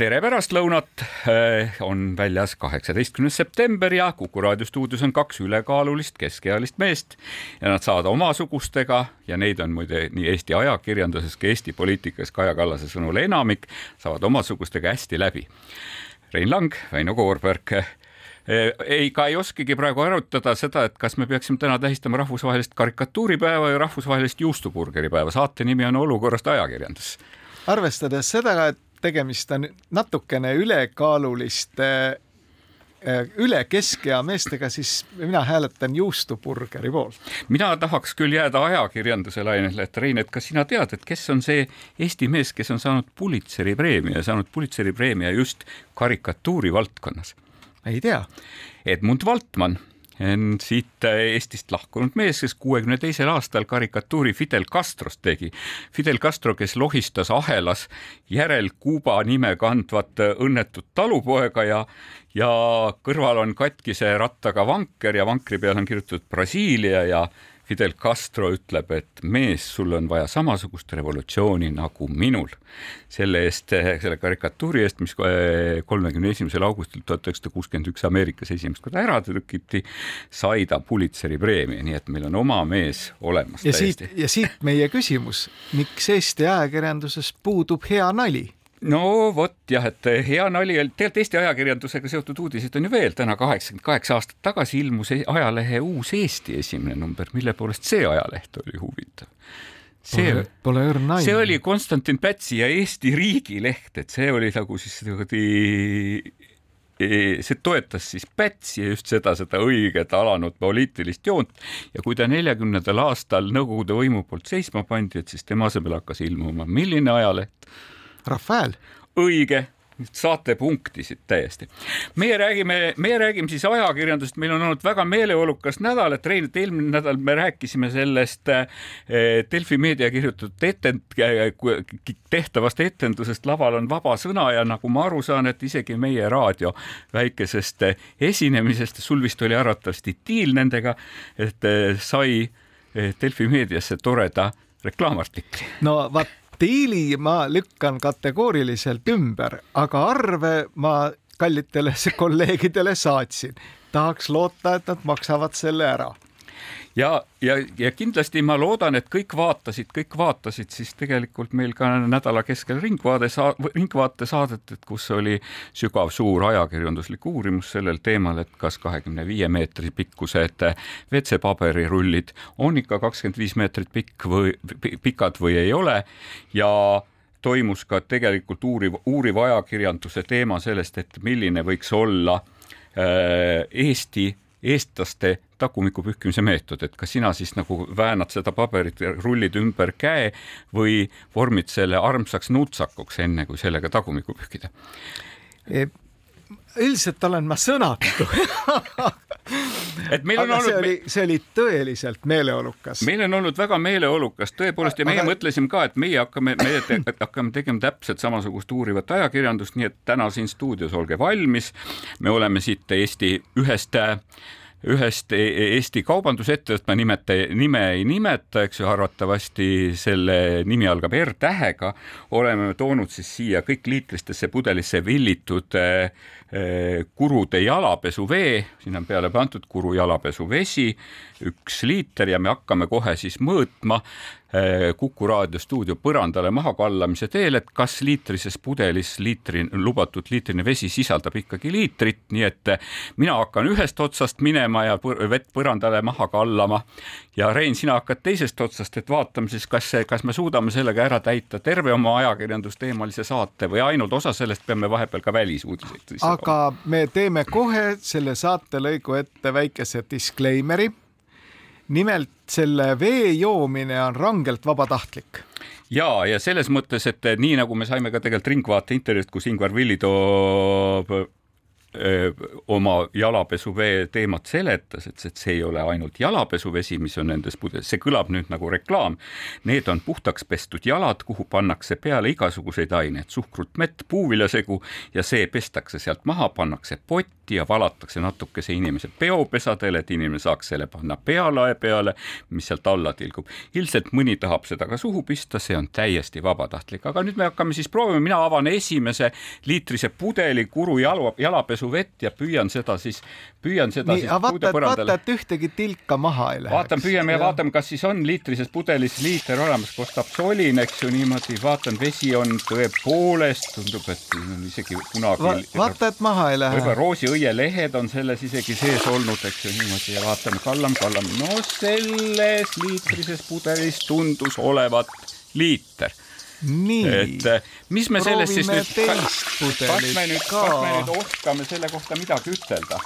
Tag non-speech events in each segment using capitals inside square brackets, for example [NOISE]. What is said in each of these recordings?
tere pärastlõunat, äh, on väljas kaheksateistkümnes september ja Kuku raadio stuudios on kaks ülekaalulist keskealist meest ja nad saavad omasugustega ja neid on muide nii Eesti ajakirjanduses kui Eesti poliitikas Kaja Kallase sõnul enamik, saavad omasugustega hästi läbi. Rein Lang, Väino Koorberg äh, ei, ka ei oskagi praegu arutada seda, et kas me peaksime täna tähistama rahvusvahelist karikatuuripäeva ja rahvusvahelist juustuburgeri päeva. saate nimi on Olukorrast ajakirjandus. arvestades seda, et tegemist on natukene ülekaaluliste äh, üle keskea meestega, siis mina hääletan juustuburgeri poolt. mina tahaks küll jääda ajakirjanduse lainele, et Rein, et kas sina tead, et kes on see Eesti mees, kes on saanud Pulitzeri preemia, saanud Pulitzeri preemia just karikatuuri valdkonnas? ei tea. Edmund Valtmann siit Eestist lahkunud mees, kes kuuekümne teisel aastal karikatuuri Fidel Castrost tegi. Fidel Castro, kes lohistas ahelas järel Kuuba nime kandvat õnnetut talupoega ja ja kõrval on katkise rattaga vanker ja vankri peal on kirjutatud Brasiilia ja Fidel Castro ütleb, et mees, sul on vaja samasugust revolutsiooni nagu minul. selle eest, selle karikatuuri eest, mis kolmekümne esimesel augustil tuhat üheksasada kuuskümmend üks Ameerikas esimest korda ära trükiti, sai ta Pulitzeri preemia, nii et meil on oma mees olemas. ja täiesti. siit, ja siit meie küsimus, miks Eesti ajakirjanduses puudub hea nali? No vot jah, et hea nali, tegelikult Eesti ajakirjandusega seotud uudiseid on ju veel, täna kaheksakümmend kaheksa aastat tagasi ilmus e-, ajalehe Uus Eesti esimene number, mille poolest see ajaleht oli huvitav. see, pole õrna aimu. see oli Konstantin Pätsi ja Eesti riigileht, et see oli nagu siis niimoodi e-, see toetas siis Pätsi ja just seda, seda õiget alanud poliitilist joont ja kui ta neljakümnendal aastal Nõukogude võimu poolt seisma pandi, et siis tema asemel hakkas ilmuma milline ajaleht Rafael. õige saatepunktisid täiesti. meie räägime, meie räägime siis ajakirjandusest, meil on olnud väga meeleolukas nädal, et Rein, et eelmine nädal me rääkisime sellest eh, Delfi meedia kirjutatud etend-, tehtavast etendusest Laval on vaba sõna ja nagu ma aru saan, et isegi meie raadio väikesest esinemisest, sul vist oli arvatavasti diil nendega, et eh, sai eh, Delfi meediasse toreda reklaamartikli. no vaat stiili ma lükkan kategooriliselt ümber, aga arve ma kallitele [LAUGHS] kolleegidele saatsin. tahaks loota, et nad maksavad selle ära ja, ja, ja kindlasti ma loodan, et kõik vaatasid, kõik vaatasid siis tegelikult meil ka nädala keskel Ringvaade sa-, Ringvaate saadet, et kus oli sügav suur ajakirjanduslik uurimus sellel teemal, et kas kahekümne viie meetri pikkused WC-paberirullid on ikka kakskümmend viis meetrit pikk või pikad või ei ole. Ja toimus ka tegelikult uuriv, uuriv ajakirjanduse teema sellest, et milline võiks olla äh, Eesti eestlaste tagumiku pühkimise meetod, et kas sina siis nagu väänad seda paberit, rullid ümber käe või vormid selle armsaks nutsakuks, enne kui sellega tagumikku pühkida? Üldiselt olen ma sõnatu [LAUGHS] et meil on Aga olnud. see oli, see oli tõeliselt meeleolukas. meil on olnud väga meeleolukas tõepoolest ja meie Aga... mõtlesime ka, et meie hakkame, meie te, hakkame tegema täpselt samasugust uurivat ajakirjandust, nii et täna siin stuudios olge valmis. me oleme siit Eesti ühest ühest e-, e-, Eesti kaubandusettevõttest, ma nimeta, nime ei nimeta, eks ju, arvatavasti selle nimi algab R-tähega, oleme toonud siis siia kõik liitristesse pudelisse villitud eh, eh, kurude jalapesuvee, siin on peale pandud kuru jalapesuvesi, üks liiter ja me hakkame kohe siis mõõtma Kuku raadio stuudio põrandale maha kallamise teel, et kas liitrises pudelis liitri, lubatud liitrine vesi sisaldab ikkagi liitrit, nii et mina hakkan ühest otsast minema ja vett põrandale maha kallama ja Rein, sina hakkad teisest otsast, et vaatame siis, kas, kas me suudame sellega ära täita terve oma ajakirjandusteemalise saate või ainult osa sellest peame vahepeal ka välisuudiseid. aga me teeme kohe selle saatelõigu ette väikese disclaimer'i nimelt selle vee joomine on rangelt vabatahtlik ja, ja selles mõttes, et nii nagu me saime ka tegelikult Ringvaate intervjuust, kus Ingvar Villi toob oma jalapesuvee teemat seletas, et see ei ole ainult jalapesuvesi, mis on nendes pudelis, see kõlab nüüd nagu reklaam. Need on puhtaks pestud jalad, kuhu pannakse peale igasuguseid aineid, suhkrut, mett, puuviljasegu ja see pestakse sealt maha, pannakse potti ja valatakse natukese inimese peopesadele, et inimene saaks selle panna pealae peale, mis sealt alla tilgub. ilmselt mõni tahab seda ka suhu pista, see on täiesti vabatahtlik, aga nüüd me hakkame siis proovima, mina avan esimese liitrise pudeli kuru jala, jalapesuvett ja püüan seda siis, püüan seda nii, siis et vaata, et ühtegi tilka maha ei läheks. vaatan, püüame ja vaatame, kas siis on liitrises pudelis liiter olemas, kostab solin, eks ju niimoodi, vaatan, vesi on tõepoolest, tundub, et isegi kunagi Va. vaata, et maha ei lähe. võib-olla roosiõielehed on selles isegi sees olnud, eks ju niimoodi ja vaatame, kallame, kallame, no selles liitrises pudelis tundus olevat liiter nii. et eh, mis me sellest siis nüüd, kas me nüüd, kas me nüüd oskame selle kohta midagi ütelda?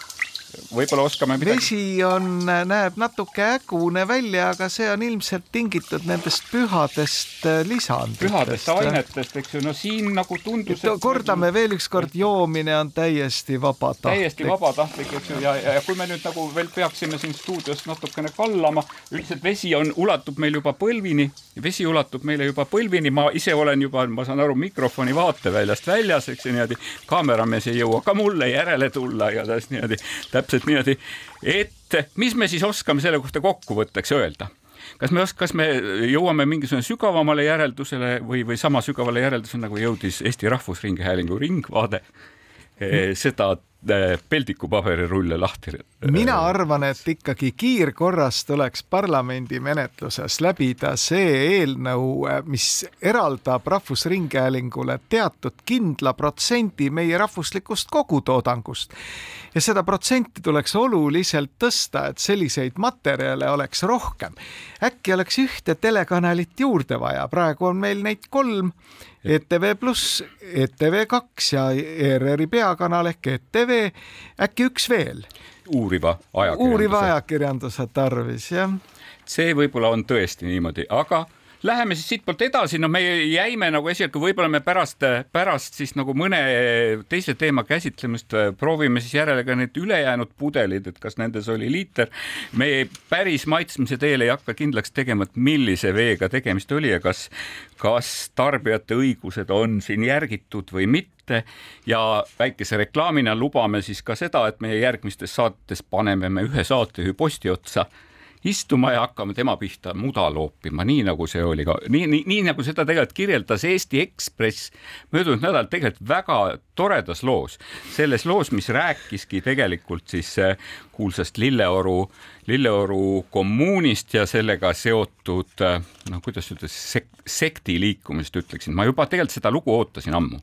Võib-olla oskame midagi. vesi on, näeb natuke ägune välja, aga see on ilmselt tingitud nendest pühadest äh, lisanditest. pühadest ainetest, eks ju, no siin nagu tundus. kordame nagu... veel ükskord, joomine on täiesti vabatahtlik. täiesti vabatahtlik, eks ju, ja, ja kui me nüüd nagu veel peaksime siin stuudios natukene kallama, üldiselt vesi on, ulatub meil juba põlvini, vesi ulatub meile juba põlvini, ma ise olen juba, ma saan aru, mikrofoni vaateväljast väljas, eks ju niimoodi, kaameramees ei jõua ka mulle järele tulla igatahes niimoodi täpselt niimoodi, et mis me siis oskame selle kohta kokkuvõtteks öelda? kas me kas me jõuame mingisugune sügavamale järeldusele või, või sama sügavale järeldusele, nagu jõudis Eesti Rahvusringhäälingu Ringvaade mm., seda Äh, peldikupaberirulle lahti. mina arvan, et ikkagi kiirkorras tuleks parlamendi menetluses läbida see eelnõu, mis eraldab Rahvusringhäälingule teatud kindla protsendi meie rahvuslikust kogutoodangust. ja seda protsenti tuleks oluliselt tõsta, et selliseid materjale oleks rohkem. äkki oleks ühte telekanalit juurde vaja, praegu on meil neid kolm ETV pluss, ETV kaks ja ERR-i peakanal ehk ETV, äkki üks veel? uuriva ajakirjanduse. uuriva ajakirjanduse tarvis, jah. see võib-olla on tõesti niimoodi, aga Läheme siis siitpoolt edasi, no me jäime nagu esialgu, võib-olla me pärast, pärast siis nagu mõne teise teema käsitlemist proovime siis järele ka need ülejäänud pudelid, et kas nendes oli liiter. me päris maitsmise teel ei hakka kindlaks tegema, et millise veega tegemist oli ja kas, kas tarbijate õigused on siin järgitud või mitte. Ja väikese reklaamina lubame siis ka seda, et meie järgmistes saates paneme me ühe saatejuhi posti otsa istuma ja hakkame tema pihta muda loopima, nii nagu see oli ka, nii, nii, nii nagu seda tegelikult kirjeldas Eesti Ekspress möödunud nädalal tegelikult väga toredas loos, selles loos, mis rääkiski tegelikult siis eh, kuulsast Lilleoru, Lilleoru kommuunist ja sellega seotud eh, noh, kuidas ütelda sek,, sekti liikumisest ütleksin, ma juba tegelikult seda lugu ootasin ammu.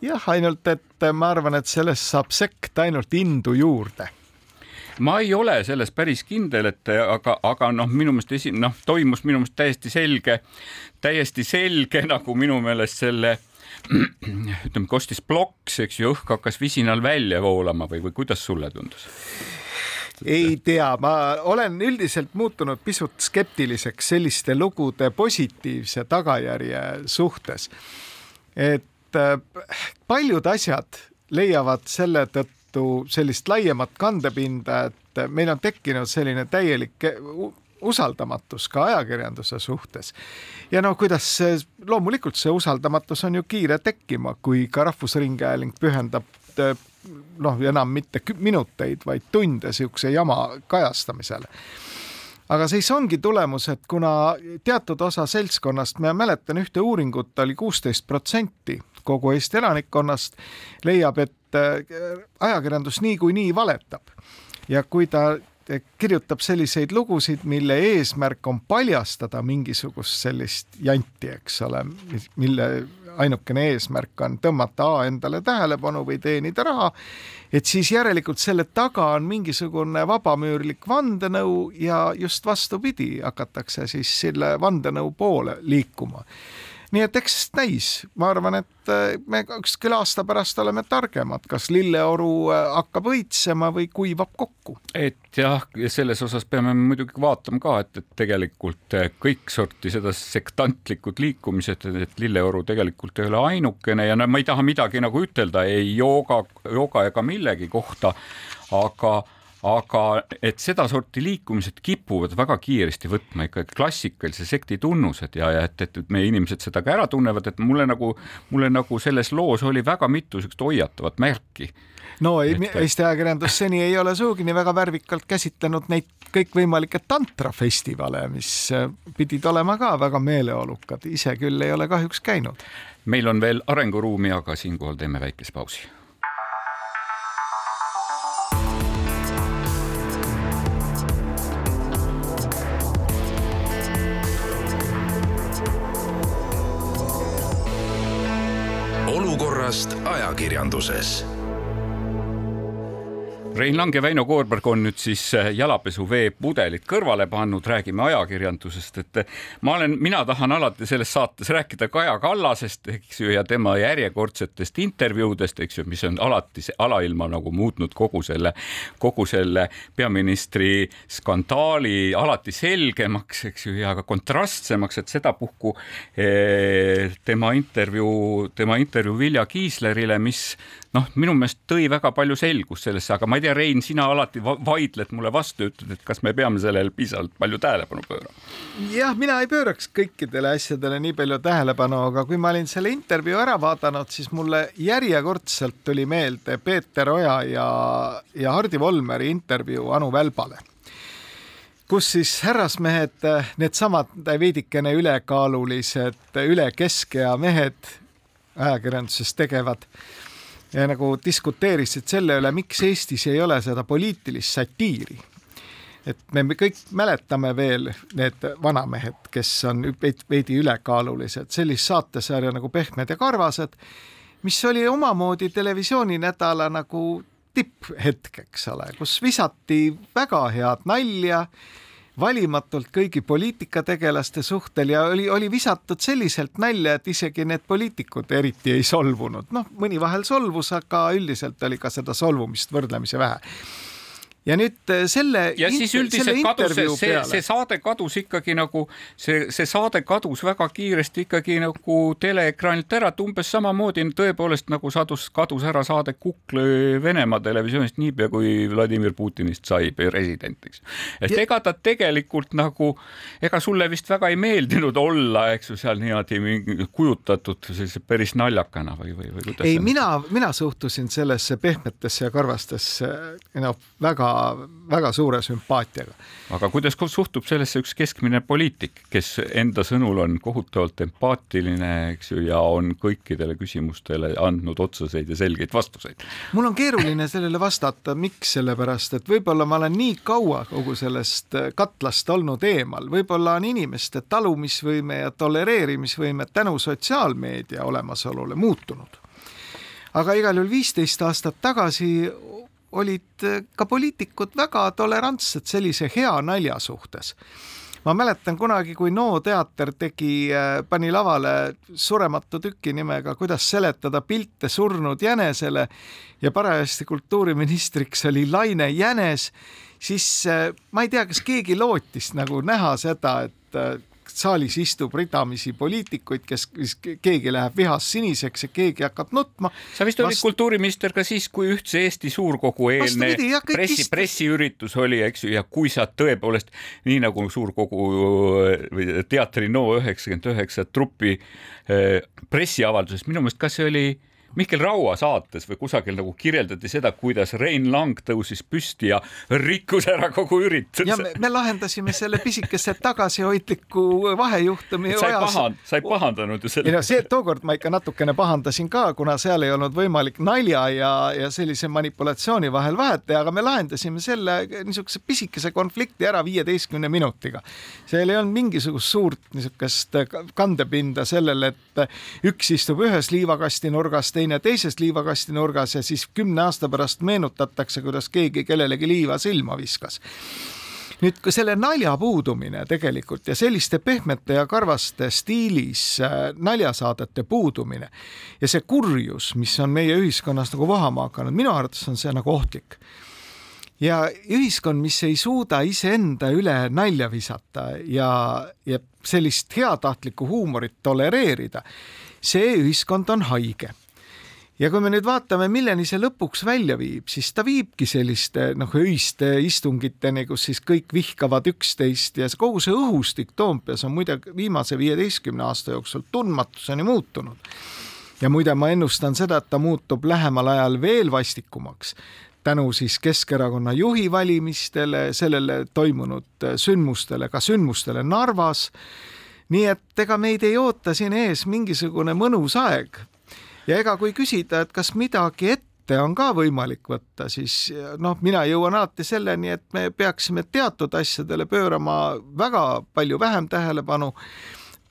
Jah, ainult et ma arvan, et sellest saab sekt ainult indu juurde ma ei ole selles päris kindel, et aga, aga noh, minu meelest esi-, noh, toimus minu meelest täiesti selge, täiesti selge [LAUGHS] nagu minu meelest selle ütleme, kostis ploks, eks ju, õhk hakkas visinal välja voolama või, või kuidas sulle tundus? ei tea, ma olen üldiselt muutunud pisut skeptiliseks selliste lugude positiivse tagajärje suhtes. et äh, paljud asjad leiavad selle tõttu tõttu sellist laiemat kandepinda, et meil on tekkinud selline täielik usaldamatus ka ajakirjanduse suhtes. ja no kuidas loomulikult see usaldamatus on ju kiire tekkima, kui ka Rahvusringhääling pühendab noh, enam mitte minuteid, vaid tunde niisuguse jama kajastamisele aga siis ongi tulemus, et kuna teatud osa seltskonnast, ma mäletan ühte uuringut oli kuusteist protsenti kogu Eesti elanikkonnast, leiab, et äh, ajakirjandus niikuinii valetab. Ja kui ta kirjutab selliseid lugusid, mille eesmärk on paljastada mingisugust sellist janti, eks ole, mille ainukene eesmärk on tõmmata A endale tähelepanu või teenida raha, et siis järelikult selle taga on mingisugune vabamüürlik vandenõu ja just vastupidi, hakatakse siis selle vandenõu poole liikuma nii et eks näis, ma arvan, et äh, me ükskõik aasta pärast oleme targemad, kas lilleoru äh, hakkab õitsema või kuivab kokku. et jah, selles osas peame muidugi vaatama ka, et, et tegelikult äh, kõik sorti seda sektantlikud liikumised, et lilleoru tegelikult ei ole ainukene ja no ma ei taha midagi nagu ütelda ei jooga, jooga ega millegi kohta, aga aga et sedasorti liikumised kipuvad väga kiiresti võtma ikkagi klassikalise sekti tunnused ja, ja et, et meie inimesed seda ka ära tunnevad, et mulle nagu, mulle nagu selles loos oli väga mitu siukest hoiatavat märki. No ei, Eesti ajakirjandus seni ei ole sugugi nii väga värvikalt käsitlenud neid kõikvõimalikke tantrafestivale, mis äh, pidid olema ka väga meeleolukad, ise küll ei ole kahjuks käinud. meil on veel arenguruumi, aga siinkohal teeme väikese pausi olukorrast ajakirjanduses Rein Lang ja Väino Koorberg on nüüd siis äh, jalapesuveepudelid kõrvale pannud, räägime ajakirjandusest, et äh, ma olen, mina tahan alati selles saates rääkida Kaja Kallasest, eks ju, ja tema järjekordsetest intervjuudest, eks ju, mis on alati see alailma nagu muutnud kogu selle, kogu selle peaministri skandaali alati selgemaks, eks ju, ja ka kontrastsemaks, et sedapuhku eh, tema intervjuu, tema intervjuu Vilja Kiislerile, mis noh, minu meelest tõi väga palju selgust sellesse, aga ma ei tea, Rein, sina alati vaidled mulle vastu, ütled, et kas me peame sellele piisavalt palju tähelepanu pöörama. jah, mina ei pööraks kõikidele asjadele nii palju tähelepanu, aga kui ma olin selle intervjuu ära vaadanud, siis mulle järjekordselt tuli meelde Peeter Oja ja, ja Hardi Volmeri intervjuu Anu Välbale kus siis härrasmehed, needsamad veidikene ülekaalulised, üle keskea mehed ajakirjanduses tegevad ja nagu diskuteerisid selle üle, miks Eestis ei ole seda poliitilist satiiri. et me kõik mäletame veel need vanamehed, kes on veidi ülekaalulised, sellist saatesarja nagu Pehmed ja karvased, mis oli omamoodi televisiooninädala nagu tipphetk, eks ole, kus visati väga head nalja valimatult kõigi poliitikategelaste suhtel ja oli, oli visatud selliselt nalja, et isegi need poliitikud eriti ei solvunud. noh, mõni vahel solvus, aga üldiselt oli ka seda solvumist võrdlemisi vähe ja nüüd äh, selle. ja siis üldiselt kadus see, see, see saade kadus ikkagi nagu see, see saade kadus väga kiiresti ikkagi nagu teleekraanilt ära, et umbes samamoodi tõepoolest nagu sadus, kadus ära saade Kukla Venemaa televisioonist niipea kui Vladimir Putinist sai president, eks. et ja... ega ta tegelikult nagu, ega sulle vist väga ei meeldinud olla, eks ju, seal niimoodi kujutatud sellise päris naljakana või, või, või kuidas? ei, mina, mina suhtusin sellesse pehmetesse ja karvastesse noh, väga väga suure sümpaatiaga. aga kuidas suhtub sellesse üks keskmine poliitik, kes enda sõnul on kohutavalt empaatiline, eks ju, ja on kõikidele küsimustele andnud otseseid ja selgeid vastuseid? mul on keeruline sellele vastata, miks, sellepärast et võib-olla ma olen nii kaua kogu sellest katlast olnud eemal, võib-olla on inimeste talumisvõime ja tolereerimisvõime tänu sotsiaalmeedia olemasolule muutunud aga igal juhul viisteist aastat tagasi olid eh, ka poliitikud väga tolerantsed sellise hea nalja suhtes. Ma mäletan kunagi, kui NO teater tegi, eh, pani lavale surematu tüki nimega Kuidas seletada pilte surnud jänesele ja parajasti kultuuriministriks oli Laine Jänes, siis eh, ma ei tea, kas keegi lootis nagu näha seda, et saalis istub ridamisi poliitikuid, kes, keegi läheb vihast siniseks ja keegi hakkab nutma. sa vist olid Vast... kultuuriminister ka siis, kui Ühtse Eesti Suurkogu eelne pressi, pressiüritus oli, eks ju, ja kui sa tõepoolest nii nagu Suurkogu või teatri No üheksakümmend üheksa trupi eh, pressiavalduses, minu meelest, kas see oli Mihkel Raua saates või kusagil nagu kirjeldati seda, kuidas Rein Lang tõusis püsti ja rikkus ära kogu ürituse. ja me, me lahendasime selle pisikese tagasihoidliku vahejuhtumi. sa ei pahand-, sa ei pahandanud ju selle. ei no see, tookord ma ikka natukene pahandasin ka, kuna seal ei olnud võimalik nalja ja, ja sellise manipulatsiooni vahel vahet teha, aga me lahendasime selle niisuguse pisikese konflikti ära viieteistkümne minutiga. seal ei olnud mingisugust suurt niisugust kandepinda sellele, et üks istub ühes liivakasti nurgas, teine teises liivakasti nurgas ja siis kümne aasta pärast meenutatakse, kuidas keegi kellelegi liiva silma viskas. Nüüd ka selle nalja puudumine tegelikult ja selliste pehmete ja karvaste stiilis äh, naljasaadete puudumine ja see kurjus, mis on meie ühiskonnas nagu vohama hakanud, minu arvates on see nagu ohtlik. Ja ühiskond, mis ei suuda iseenda üle nalja visata ja, ja sellist heatahtlikku huumorit tolereerida, see ühiskond on haige ja kui me nüüd vaatame, milleni see lõpuks välja viib, siis ta viibki selliste noh, öiste istungiteni, kus siis kõik vihkavad üksteist ja kogu see õhustik Toompeas on muide viimase viieteistkümne aasta jooksul tundmatuseni muutunud. ja muide, ma ennustan seda, et ta muutub lähemal ajal veel vastikumaks tänu siis Keskerakonna juhi valimistele, sellele toimunud sündmustele, ka sündmustele Narvas. nii et ega meid ei oota siin ees mingisugune mõnus aeg ja ega kui küsida, et kas midagi ette on ka võimalik võtta, siis noh, mina jõuan alati selleni, et me peaksime teatud asjadele pöörama väga palju vähem tähelepanu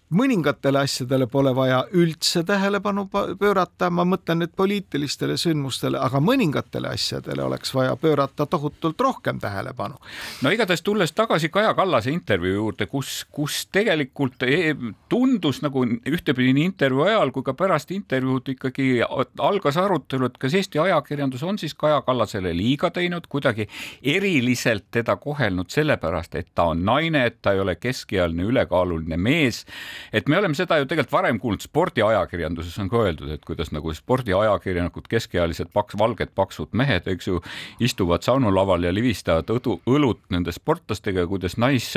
mõningatele asjadele pole vaja üldse tähelepanu pöörata, ma mõtlen nüüd poliitilistele sündmustele, aga mõningatele asjadele oleks vaja pöörata tohutult rohkem tähelepanu. no igatahes tulles tagasi Kaja Kallase intervjuu juurde, kus, kus tegelikult e, tundus nagu ühtepidi nii intervjuu ajal kui ka pärast intervjuud ikkagi algas arutelu, et kas Eesti ajakirjandus on siis Kaja Kallasele liiga teinud, kuidagi eriliselt teda kohelnud sellepärast, et ta on naine, et ta ei ole keskealine ülekaaluline mees et me oleme seda ju tegelikult varem kuulnud, spordiajakirjanduses on ka öeldud, et kuidas nagu spordiajakirjanikud, keskealised paks, valged paksud mehed, eks ju, istuvad saunulaval ja livistavad õdu, õlut nende sportlastega kuidas nais,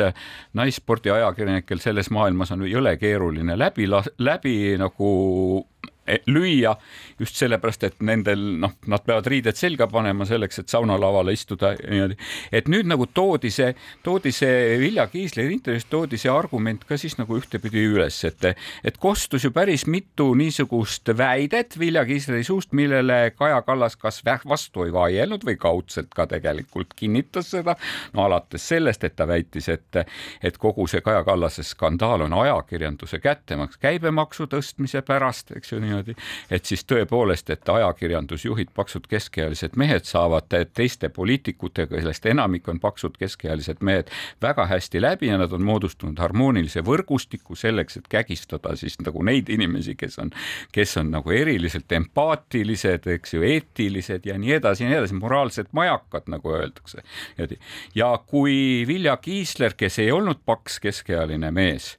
naisspordiajakirjanikel selles maailmas on jõle keeruline läbi, läbi nagu lüüa just sellepärast, et nendel noh, nad peavad riided selga panema selleks, et saunalavale istuda niimoodi. et nüüd nagu toodi see, toodi see Vilja Kiisleri intervjuus toodi see argument ka siis nagu ühtepidi üles, et, et kostus ju päris mitu niisugust väidet Vilja Kiisleri suust, millele Kaja Kallas kas vastu ei vaielnud või kaudselt ka tegelikult kinnitas seda. no alates sellest, et ta väitis, et, et kogu see Kaja Kallase skandaal on ajakirjanduse kättemaks käibemaksu tõstmise pärast, eks ju niimoodi, et siis tõepoolest, et ajakirjandusjuhid, paksud keskealised mehed saavad teiste poliitikutega, kellest enamik on paksud keskealised mehed, väga hästi läbi ja nad on moodustanud harmoonilise võrgustiku selleks, et kägistada siis nagu neid inimesi, kes on, kes on nagu eriliselt empaatilised, eks ju, eetilised ja nii edasi ja nii edasi, moraalsed majakad, nagu öeldakse. ja kui Vilja Kiisler, kes ei olnud paks keskealine mees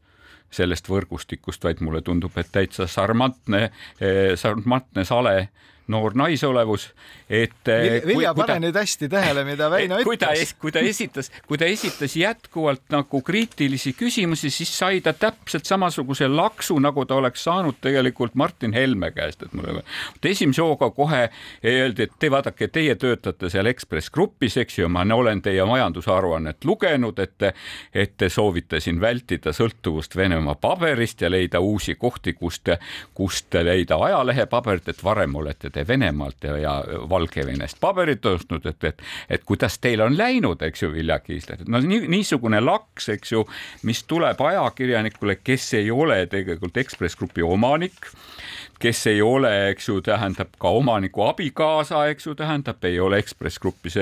sellest võrgustikust, vaid mulle tundub, et täitsa sarmantne, eh, sarmantne sale noor naisolevus, et eh, Vilja, pane nüüd hästi tähele, mida Väino ütles. [LAUGHS] kui ta, kui ta esitas, kui ta esitas jätkuvalt nagu kriitilisi küsimusi, siis sai ta täpselt samasuguse laksu, nagu ta oleks saanud tegelikult Martin Helme käest, et mulle, esimese hooga kohe öeldi, et te vaadake, teie töötate seal Ekspress Grupis, eks ju, ma olen teie majandusaruannet lugenud, et et te soovite siin vältida sõltuvust Venemaa paberist ja leida uusi kohti, kust, kust leida ajalehepaberit, et varem olete te Venemaalt ja, ja Valgevenest paberit ostnud, et, et, et kuidas teil on läinud, eks ju, Vilja Kiisler, no nii, niisugune laks, eks ju, mis tuleb ajakirjanikule, kes ei ole tegelikult Ekspress Grupi omanik kes ei ole, eks ju, tähendab ka omaniku abikaasa, eks ju, tähendab, ei ole Ekspress Grupis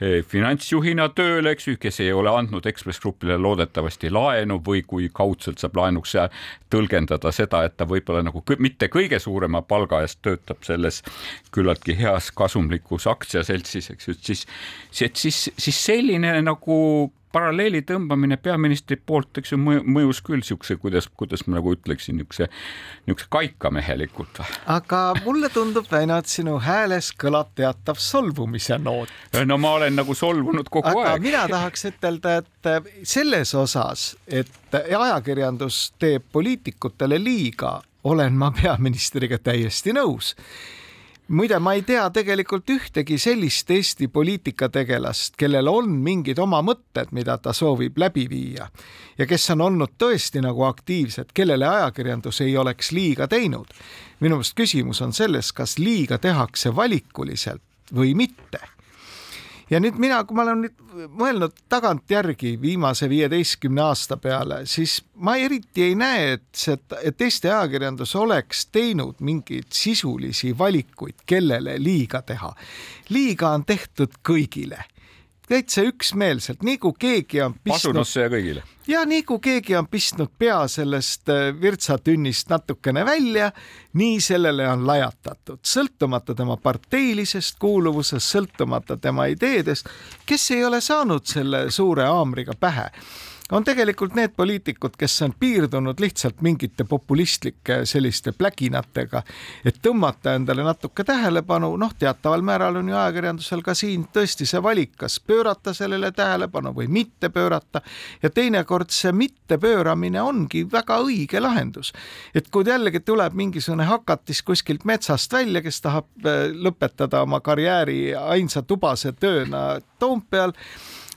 finantsjuhina tööl, eks ju, kes ei ole andnud Ekspress Grupile loodetavasti laenu või kui kaudselt saab laenuks tõlgendada seda, et ta võib-olla nagu mitte kõige suurema palga eest töötab selles küllaltki heas kasumlikus aktsiaseltsis, eks ju, et siis, et siis, siis selline nagu paralleeli tõmbamine peaministri poolt, eks ju, mõjus küll siukse, kuidas, kuidas ma nagu ütleksin, niisuguse, niisuguse kaikamehelikult. aga mulle tundub, Väino, et sinu hääles kõlab teatav solvumise noot. no ma olen nagu solvunud kogu aga aeg. mina tahaks ütelda, et selles osas, et ajakirjandus teeb poliitikutele liiga, olen ma peaministriga täiesti nõus muide, ma ei tea tegelikult ühtegi sellist Eesti poliitikategelast, kellel on mingid oma mõtted, mida ta soovib läbi viia ja kes on olnud tõesti nagu aktiivsed, kellele ajakirjandus ei oleks liiga teinud. minu meelest küsimus on selles, kas liiga tehakse valikuliselt või mitte ja nüüd mina, kui ma olen nüüd mõelnud tagantjärgi viimase viieteistkümne aasta peale, siis ma eriti ei näe, et see, et Eesti ajakirjandus oleks teinud mingeid sisulisi valikuid, kellele liiga teha. liiga on tehtud kõigile täitsa üksmeelselt, nii kui keegi on pistnud. pasunasse ja kõigile. Ja nii kui keegi on pistnud pea sellest äh, virtsatünnist natukene välja, nii sellele on lajatatud, sõltumata tema parteilisest kuuluvusest, sõltumata tema ideedest, kes ei ole saanud selle suure haamriga pähe on tegelikult need poliitikud, kes on piirdunud lihtsalt mingite populistlike selliste pläginatega, et tõmmata endale natuke tähelepanu, noh, teataval määral on ju ajakirjandusel ka siin tõesti see valik, kas pöörata sellele tähelepanu või mitte pöörata ja teinekord see mittepööramine ongi väga õige lahendus. et kui jällegi tuleb mingisugune hakatis kuskilt metsast välja, kes tahab äh, lõpetada oma karjääri ainsa tubase tööna Toompeal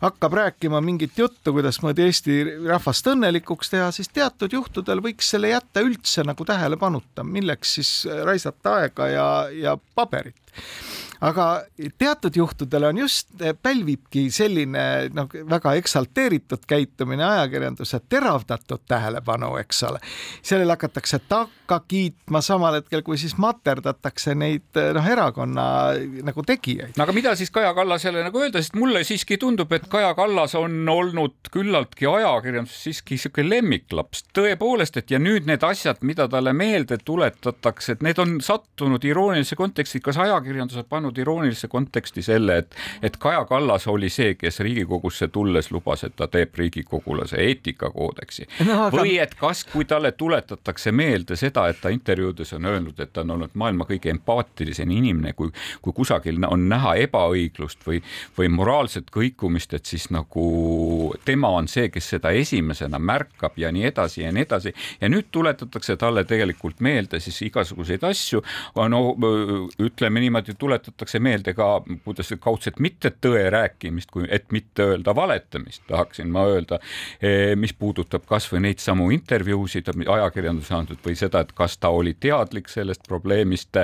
hakkab rääkima mingit juttu, kuidasmoodi Eesti rahvast õnnelikuks teha, siis teatud juhtudel võiks selle jätta üldse nagu tähelepanuta, milleks siis raisata aega ja, ja paberit aga teatud juhtudel on just, eh, pälvibki selline noh, väga eksalteeritud käitumine ajakirjanduse teravdatud tähelepanu, eks ole. sellele hakatakse takka kiitma samal hetkel, kui siis materdatakse neid eh, noh, erakonna nagu tegijaid. no aga mida siis Kaja Kallasele nagu öelda, sest mulle siiski tundub, et Kaja Kallas on olnud küllaltki ajakirjanduses siiski niisugune lemmiklaps, tõepoolest, et ja nüüd need asjad, mida talle meelde tuletatakse, et need on sattunud iroonilise konteksti, kas ajakirjandus on pannud pannud iroonilisse konteksti selle, et, et Kaja Kallas oli see, kes Riigikogusse tulles lubas, et ta teeb riigikogulase eetikakoodeksi no, aga... või et kas, kui talle tuletatakse meelde seda, et ta intervjuudes on öelnud, et ta on olnud maailma kõige empaatilisem inimene, kui, kui kusagil on näha ebaõiglust või, või moraalset kõikumist, et siis nagu tema on see, kes seda esimesena märkab ja nii edasi ja nii edasi. ja nüüd tuletatakse talle tegelikult meelde siis igasuguseid asju, no ütleme niimoodi, tuletatakse tuletatakse meelde ka, kuidas kaudselt mitte tõe rääkimist, kui et mitte öelda valetamist, tahaksin ma öelda, eh, mis puudutab kasvõi neid samu intervjuusid ajakirjanduses antud või seda, et kas ta oli teadlik sellest probleemist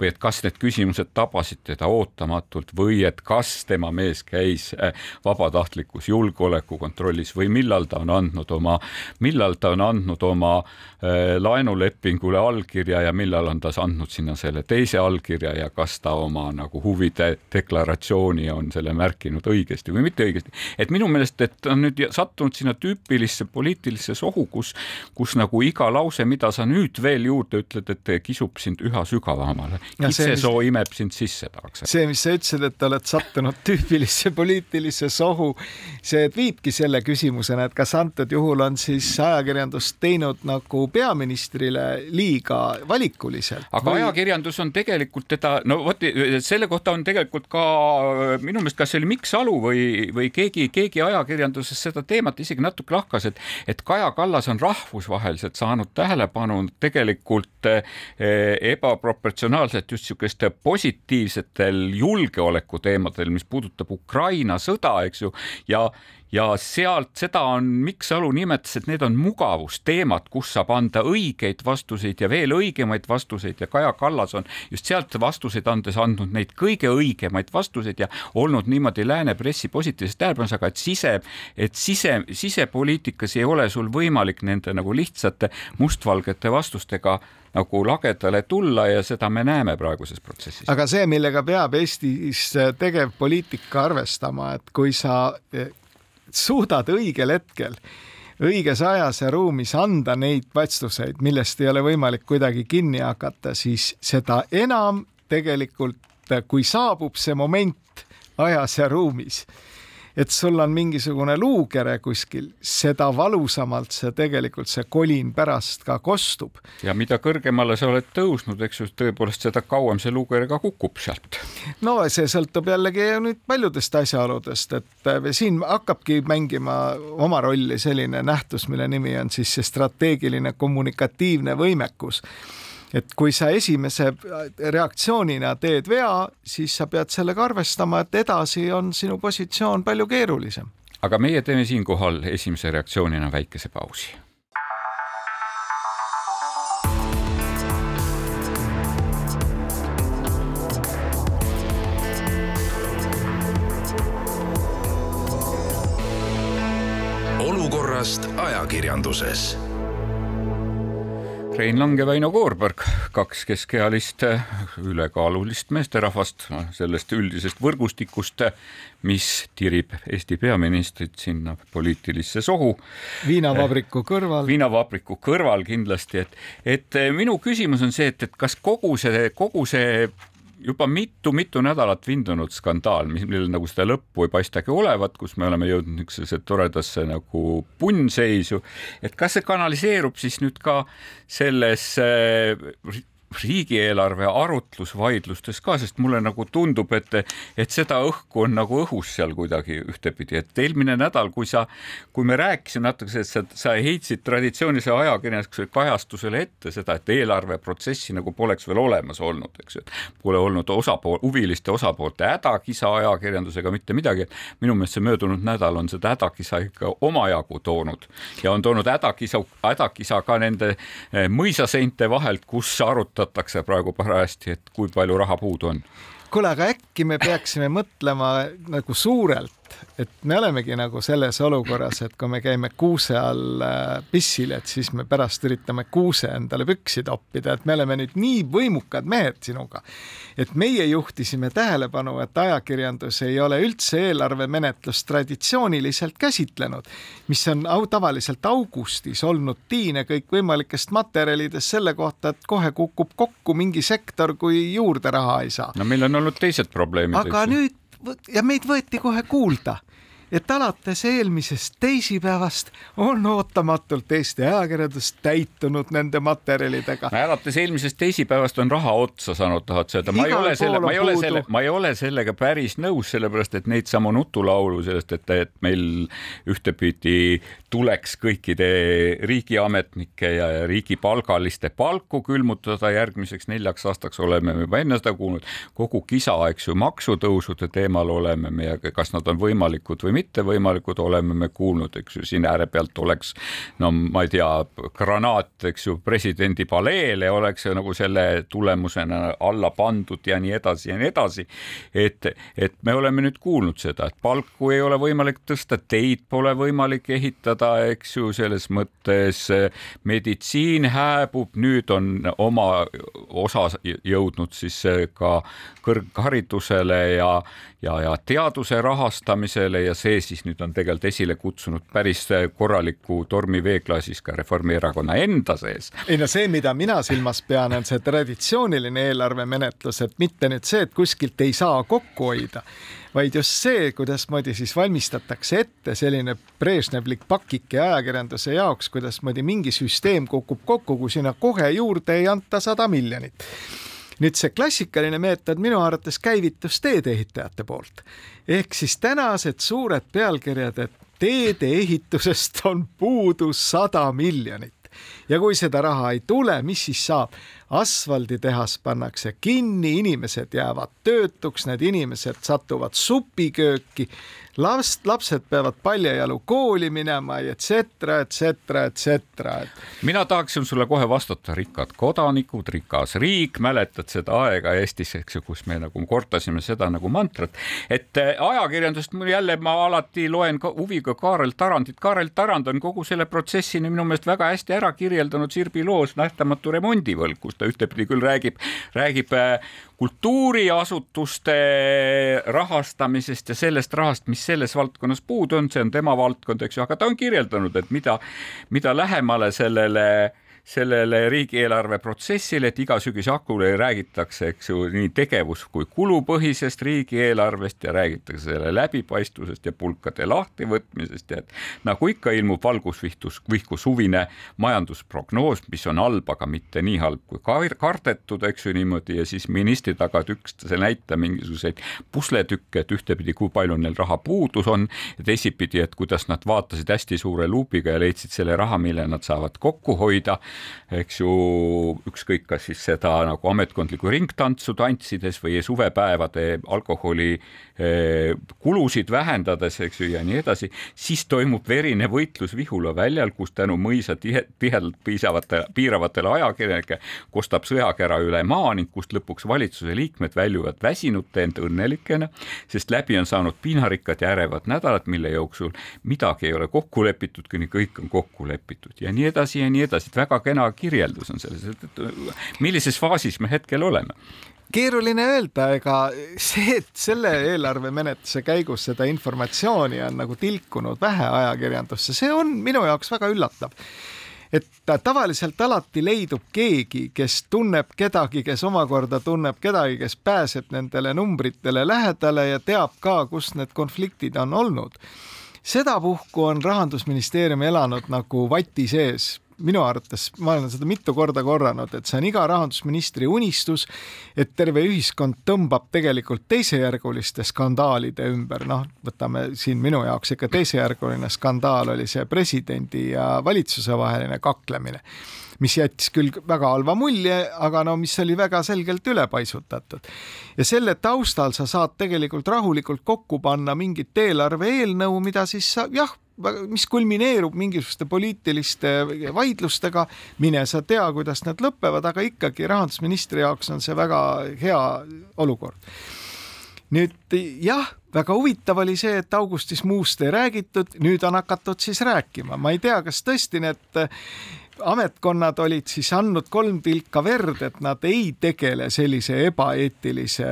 või et kas need küsimused tabasid teda ootamatult või et kas tema mees käis eh, vabatahtlikus julgeolekukontrollis või millal ta on andnud oma, millal ta on andnud oma eh, laenulepingule allkirja ja millal on ta andnud sinna selle teise allkirja ja kas ta oma nagu huvide deklaratsiooni on selle märkinud õigesti või mitte õigesti. et minu meelest, et ta on nüüd sattunud sinna tüüpilisse poliitilisse sohu, kus, kus nagu iga lause, mida sa nüüd veel juurde ütled, et kisub sind üha sügavamale. kitsesoo mis... imeb sind sisse, tahaks. see, mis sa ütlesid, et oled sattunud tüüpilisse poliitilisse sohu, see viibki selle küsimusena, et kas antud juhul on siis ajakirjandus teinud nagu peaministrile liiga valikuliselt. aga või... ajakirjandus on tegelikult teda, no vot selle kohta on tegelikult ka minu meelest, kas see oli Mikk Salu või, või keegi, keegi ajakirjanduses seda teemat isegi natuke lahkas, et, et Kaja Kallas on rahvusvaheliselt saanud tähelepanu tegelikult eh, ebaproportsionaalselt just niisugustel positiivsetel julgeolekuteemadel, mis puudutab Ukraina sõda, eks ju, ja ja sealt seda on Mikk Salu nimetas, et need on mugavusteemad, kus saab anda õigeid vastuseid ja veel õigemaid vastuseid ja Kaja Kallas on just sealt vastuseid andes andnud neid kõige õigemaid vastuseid ja olnud niimoodi lääne pressi positiivses tähelepanus, aga et sise, et sise, sisepoliitikas ei ole sul võimalik nende nagu lihtsate mustvalgete vastustega nagu lagedale tulla ja seda me näeme praeguses protsessis. aga see, millega peab Eestis tegev poliitika arvestama, et kui sa suudad õigel hetkel õiges ajas ja ruumis anda neid vastuseid, millest ei ole võimalik kuidagi kinni hakata, siis seda enam tegelikult, kui saabub see moment ajas ja ruumis et sul on mingisugune luukere kuskil, seda valusamalt see tegelikult see kolin pärast ka kostub. ja mida kõrgemale sa oled tõusnud, eks ju, tõepoolest seda kauem see luukere ka kukub sealt. no see sõltub jällegi nüüd paljudest asjaoludest, et äh, siin hakkabki mängima oma rolli selline nähtus, mille nimi on siis see strateegiline kommunikatiivne võimekus et kui sa esimese reaktsioonina teed vea, siis sa pead sellega arvestama, et edasi on sinu positsioon palju keerulisem. aga meie teeme siinkohal esimese reaktsioonina väikese pausi olukorrast ajakirjanduses Rein Lang ja Väino Koorberg, kaks keskealist ülekaalulist meesterahvast sellest üldisest võrgustikust, mis tirib Eesti peaministrit sinna poliitilisse sohu. viinavabriku kõrval. viinavabriku kõrval kindlasti, et, et minu küsimus on see, et, et kas kogu see, kogu see juba mitu-mitu nädalat vindunud skandaal, millel nagu seda lõppu ei paistagi olevat, kus me oleme jõudnud niisugusesse toredasse nagu punnseisu, et kas see kanaliseerub siis nüüd ka sellesse riigieelarve arutlusvaidlustes ka, sest mulle nagu tundub, et, et seda õhku on nagu õhus seal kuidagi ühtepidi, et eelmine nädal, kui sa, kui me rääkisime natuke, et sa, sa heitsid traditsioonilise ajakirjanduse kajastusele ette seda, et eelarveprotsessi nagu poleks veel olemas olnud, eks ju, et pole olnud osapool, huviliste osapoolte hädakisa ajakirjandusega mitte midagi. minu meelest see möödunud nädal on seda hädakisa ikka omajagu toonud ja on toonud hädakisa, hädakisa ka nende eh, mõisaseinte vahelt, kus arutatakse arutatakse praegu parajasti, et kui palju raha puudu on? kuule, aga äkki me peaksime mõtlema nagu suurelt et me olemegi nagu selles olukorras, et kui me käime kuuse all äh, pissil, et siis me pärast üritame kuuse endale püksi toppida, et me oleme nüüd nii võimukad mehed sinuga, et meie juhtisime tähelepanu, et ajakirjandus ei ole üldse eelarvemenetlust traditsiooniliselt käsitlenud, mis on au, tavaliselt augustis olnud tiine kõikvõimalikest materjalidest selle kohta, et kohe kukub kokku mingi sektor, kui juurde raha ei saa. no meil on olnud teised probleemid. aga nüüd ja meid võeti kohe kuulda et alates eelmisest teisipäevast on ootamatult Eesti ajakirjandus täitunud nende materjalidega. alates eelmisest teisipäevast on raha otsa saanud, tahad sa öelda? ma ei ole selle, ma ei ole selle, ma ei ole sellega päris nõus, sellepärast et neid samu nutulaulu sellest, et, et meil ühtepidi tuleks kõikide riigiametnike ja riigipalgaliste palku külmutada järgmiseks neljaks aastaks, oleme me juba enne seda kuulnud. kogu kisa, eks ju, maksutõusude teemal oleme me ja kas nad on võimalikud või mittevõimalikud, oleme me kuulnud, eks ju, siin ääre pealt oleks no ma ei tea, granaat, eks ju, presidendi paleele oleks nagu selle tulemusena alla pandud ja nii edasi ja nii edasi. et, et me oleme nüüd kuulnud seda, et palku ei ole võimalik tõsta, teid pole võimalik ehitada, eks ju, selles mõttes meditsiin hääbub, nüüd on oma osa jõudnud siis ka kõrgharidusele ja, ja, ja teaduse rahastamisele ja see siis nüüd on tegelikult esile kutsunud päris korraliku tormi veeklaasis ka Reformierakonna enda sees. ei no see, mida mina silmas pean, on see traditsiooniline eelarvemenetlus, et mitte nüüd see, et kuskilt ei saa kokku hoida, vaid just see, kuidasmoodi siis valmistatakse ette selline Brežnevlik pakike ajakirjanduse jaoks, kuidasmoodi mingi süsteem kukub kokku, kui sinna kohe juurde ei anta sada miljonit nüüd see klassikaline meetod minu arvates käivitus teedeehitajate poolt ehk siis tänased suured pealkirjad, et teede ehitusest on puudu sada miljonit ja kui seda raha ei tule, mis siis saab? Asfalditehas pannakse kinni, inimesed jäävad töötuks, need inimesed satuvad supikööki last, lapsed peavad paljajalu kooli minema, et cetera, et cetera, et cetera. mina tahaksin sulle kohe vastata, rikkad kodanikud, rikas riik, mäletad seda aega Eestis, eks ju, kus me nagu kordasime seda nagu mantrat, et eh, ajakirjandust mul jälle ma alati loen ka huviga Kaarel Tarandit. Kaarel Tarand on kogu selle protsessini minu meelest väga hästi ära kirjeldanud Sirbi loos Nähtamatu remondivõlg, kus ta ühtepidi küll räägib, räägib eh, kultuuriasutuste rahastamisest ja sellest rahast, mis selles valdkonnas puudu on, see on tema valdkond, eks ju, aga ta on kirjeldanud, et mida, mida lähemale sellele äh, sellele riigieelarve protsessile, et iga sügis akule räägitakse, eks ju, nii tegevus kui kulupõhisest riigieelarvest ja räägitakse selle läbipaistvusest ja pulkade lahtivõtmisest ja et nagu ikka ilmub valgusvihtus, vihku suvine majandusprognoos, mis on halb, aga mitte nii halb kui kardetud, eks ju niimoodi ja siis ministri tagant üksteise näita mingisuguseid pusletükke, et ühtepidi, kui palju neil raha puudus on ja teisipidi, et kuidas nad vaatasid hästi suure luubiga ja leidsid selle raha, mille nad saavad kokku hoida eks ju, ükskõik, kas siis seda nagu ametkondlikku ringtantsu tantsides või suvepäevade alkoholi eh, kulusid vähendades, eks ju, ja nii edasi, siis toimub verine võitlus Vihula väljal, kus tänu mõisa tihe, tihedalt piisavate, piiravatele ajakirjanike kostab sõjakära üle maa ning kust lõpuks valitsuse liikmed väljuvad väsinute, ent õnnelikena, sest läbi on saanud piinarikkad ja ärevad nädalad, mille jooksul midagi ei ole kokku lepitud, kuni kõik on kokku lepitud ja nii edasi ja nii edasi, et väga väga kena kirjeldus on selles, et millises faasis me hetkel oleme keeruline öelda, ega see, et selle eelarvemenetluse käigus seda informatsiooni on nagu tilkunud vähe ajakirjandusse, see on minu jaoks väga üllatav et tavaliselt alati leidub keegi, kes tunneb kedagi, kes omakorda tunneb kedagi, kes pääseb nendele numbritele lähedale ja teab ka, kus need konfliktid on olnud. sedapuhku on rahandusministeerium elanud nagu vati sees minu arvates, ma olen seda mitu korda korranud, et see on iga rahandusministri unistus, et terve ühiskond tõmbab tegelikult teisejärguliste skandaalide ümber, noh, võtame siin minu jaoks ikka teisejärguline skandaal oli see presidendi ja valitsuse vaheline kaklemine mis jättis küll väga halva mulje, aga no mis oli väga selgelt ülepaisutatud. ja selle taustal sa saad tegelikult rahulikult kokku panna mingit eelarve eelnõu, mida siis sa jah, mis kulmineerub mingisuguste poliitiliste vaidlustega, mine sa tea, kuidas need lõpevad, aga ikkagi rahandusministri jaoks on see väga hea olukord. nüüd jah, väga huvitav oli see, et augustis muust ei räägitud, nüüd on hakatud siis rääkima, ma ei tea, kas tõesti need ametkonnad olid siis andnud kolm tilka verd, et nad ei tegele sellise ebaeetilise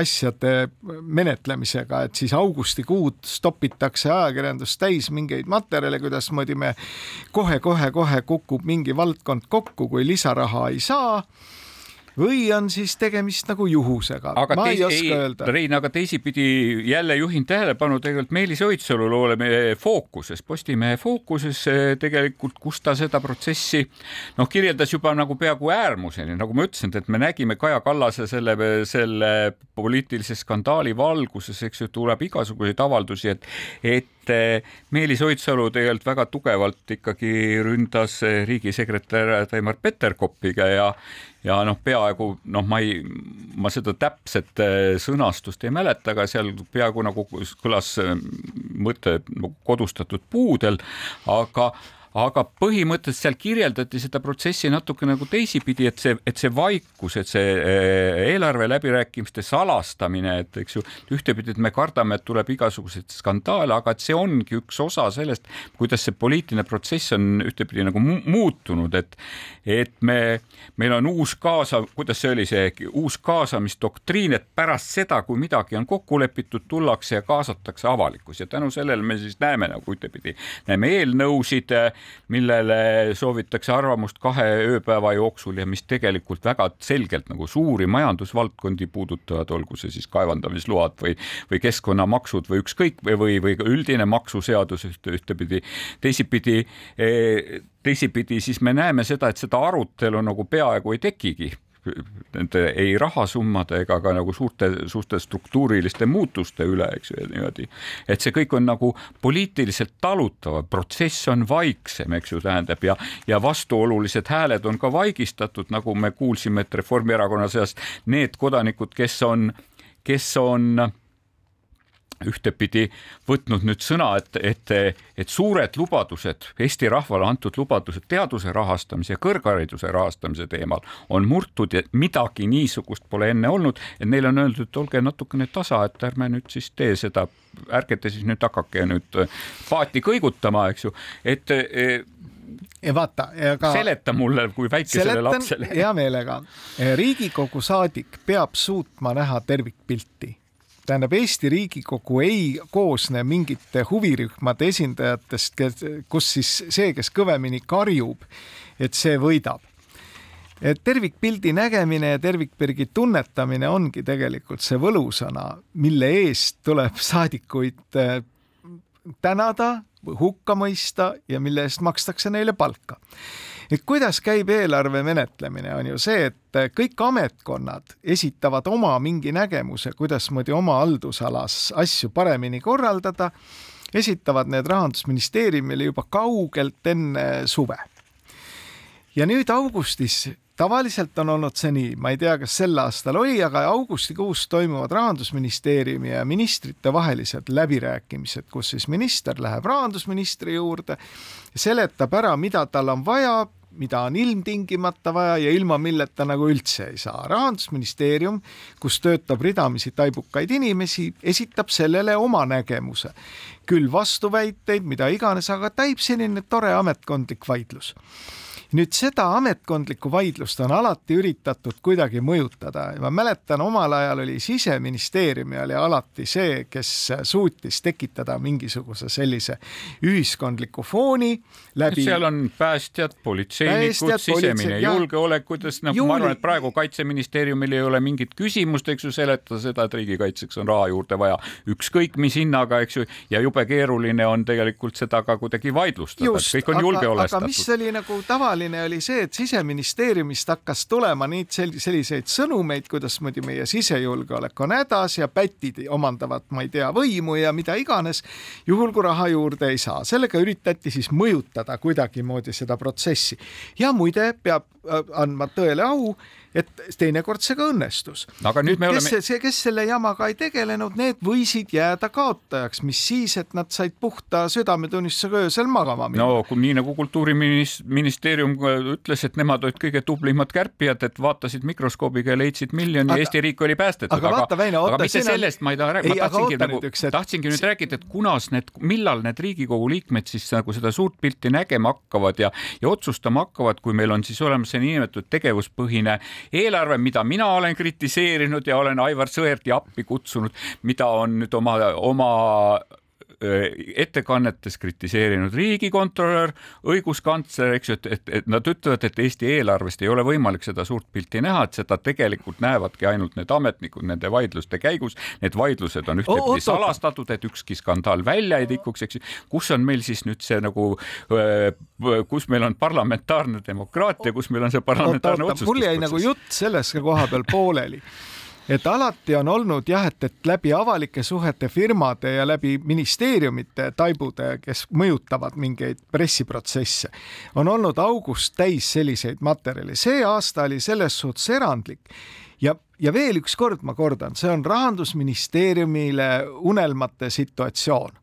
asjade menetlemisega, et siis augustikuud stopitakse ajakirjandus täis mingeid materjale, kuidasmoodi me kohe-kohe-kohe kukub mingi valdkond kokku, kui lisaraha ei saa või on siis tegemist nagu juhusega, ma ei oska ei, öelda. Rein, aga teisipidi jälle juhin tähelepanu tegelikult Meelis Oidsalu loole meie fookuses, Postimehe fookuses tegelikult, kus ta seda protsessi noh, kirjeldas juba nagu peaaegu äärmuseni, nagu ma ütlesin, et me nägime Kaja Kallase selle, selle poliitilise skandaali valguses, eks ju, tuleb igasuguseid avaldusi, et, et Meelis Oidsalu tegelikult väga tugevalt ikkagi ründas riigisekretär Taimar Peterkopiga ja ja noh, peaaegu noh, ma ei, ma seda täpset äh, sõnastust ei mäleta, aga seal peaaegu nagu kõlas mõte nagu kodustatud puudel, aga aga põhimõtteliselt seal kirjeldati seda protsessi natuke nagu teisipidi, et see, et see vaikus, et see eh, eelarve läbirääkimiste salastamine, et eks ju, ühtepidi, et me kardame, et tuleb igasuguseid skandaale, aga et see ongi üks osa sellest, kuidas see poliitiline protsess on ühtepidi nagu mu muutunud, et et me, meil on uus kaasa, kuidas see oli, see uus kaasamisdoktriin, et pärast seda, kui midagi on kokku lepitud, tullakse ja kaasatakse avalikkus. Ja tänu sellele me siis näeme nagu ühtepidi, näeme eelnõusid millele soovitakse arvamust kahe ööpäeva jooksul ja mis tegelikult väga selgelt nagu suuri majandusvaldkondi puudutavad, olgu see siis kaevandamisload või, või keskkonnamaksud või ükskõik või, või, või ka üldine maksuseadus ühte, ühtepidi, teisipidi eh, teisipidi siis me näeme seda, et seda arutelu nagu peaaegu ei tekigi nende ei rahasummade ega ka nagu suurte, suurte struktuuriliste muutuste üle, eks ju, niimoodi. et see kõik on nagu poliitiliselt talutav, protsess on vaiksem, eks ju, tähendab ja, ja vastuolulised hääled on ka vaigistatud, nagu me kuulsime, et Reformierakonna seas need kodanikud, kes on, kes on ühtepidi võtnud nüüd sõna, et, et, et suured lubadused, Eesti rahvale antud lubadused teaduse rahastamise ja kõrghariduse rahastamise teemal on murtud ja midagi niisugust pole enne olnud, et neile on öeldud, et olge natukene tasa, et ärme nüüd siis tee seda, ärge te siis nüüd hakake nüüd paati kõigutama, eks ju, et ja vaata, aga seleta mulle kui väikesele lapsele. hea meelega. Riigikogu saadik peab suutma näha tervikpilti tähendab, Eesti Riigikogu ei koosne mingite huvirühmade esindajatest, kus siis see, kes kõvemini karjub, et see võidab. et tervikpildi nägemine ja tervikpildi tunnetamine ongi tegelikult see võlusõna, mille eest tuleb saadikuid äh, tänada, hukka mõista ja mille eest makstakse neile palka et kuidas käib eelarve menetlemine, on ju see, et kõik ametkonnad esitavad oma mingi nägemuse, kuidasmoodi oma haldusalas asju paremini korraldada, esitavad need rahandusministeeriumile juba kaugelt enne suve. ja nüüd augustis tavaliselt on olnud see nii, ma ei tea, kas sel aastal oli, aga augustikuus toimuvad rahandusministeeriumi ja ministrite vahelised läbirääkimised, kus siis minister läheb rahandusministri juurde, seletab ära, mida tal on vaja, mida on ilmtingimata vaja ja ilma milleta nagu üldse ei saa. rahandusministeerium, kus töötab ridamisi taibukaid inimesi, esitab sellele oma nägemuse. küll vastuväiteid, mida iganes, aga täib selline tore ametkondlik vaidlus nüüd seda ametkondlikku vaidlust on alati üritatud kuidagi mõjutada ja ma mäletan, omal ajal oli siseministeeriumi oli alati see, kes suutis tekitada mingisuguse sellise ühiskondliku fooni läbi. seal on päästjad, politseinikud, sisemine julgeolek, kuidas noh Juuli..., ma arvan, et praegu kaitseministeeriumil ei ole mingit küsimust, eks ju, seletada seda, et riigikaitseks on raha juurde vaja ükskõik mis hinnaga, eks ju, ja jube keeruline on tegelikult seda ka kuidagi vaidlustada, kõik on julgeolestatud. aga mis oli nagu tavaline, oli see, et siseministeeriumist hakkas tulema neid selliseid sõnumeid, kuidasmoodi meie sisejulgeolek on hädas ja pätid omandavad, ma ei tea, võimu ja mida iganes, juhul kui raha juurde ei saa. sellega üritati siis mõjutada kuidagimoodi seda protsessi ja muide peab äh, andma tõele au, et teinekord see ka õnnestus. aga nüüd me kes, oleme. kes selle jamaga ei tegelenud, need võisid jääda kaotajaks, mis siis, et nad said puhta südametunnistusega öösel magama minna. no kui, nii nagu kultuuriministeerium ütles, et nemad olid kõige tublimad kärpijad, et vaatasid mikroskoobiga ja leidsid miljoni ja Eesti riik oli päästetud. aga vaata, Väino, oota. aga mitte sellest on... ma ei taha rääkida, ma tahtsingi nagu, et... tahtsingi nüüd rääkida, et kunas need, millal need Riigikogu liikmed siis nagu seda suurt pilti nägema hakkavad ja, ja otsustama hakkavad, kui meil on siis olemas see niinimetatud tegevuspõhine eelarve, mida mina olen kritiseerinud ja olen Aivar Sõerdi appi kutsunud, mida on nüüd oma, oma ettekannetes kritiseerinud riigikontrolör, õiguskantsler, eks ju, et, et, et nad ütlevad, et Eesti eelarvest ei ole võimalik seda suurt pilti näha, et seda tegelikult näevadki ainult need ametnikud nende vaidluste käigus. Need vaidlused on ühtepidi salastatud, et ükski skandaal välja ei tikuks, eks ju. kus on meil siis nüüd see nagu, kus meil on parlamentaarne demokraatia, kus meil on see parlamentaarne otsustus? mul jäi nagu jutt selles koha peal pooleli et alati on olnud jah, et, et läbi avalike suhete firmade ja läbi ministeeriumite taibude, kes mõjutavad mingeid pressiprotsesse, on olnud august täis selliseid materjale. see aasta oli selles suhtes erandlik ja, ja veel üks kord ma kordan, see on rahandusministeeriumile unelmate situatsioon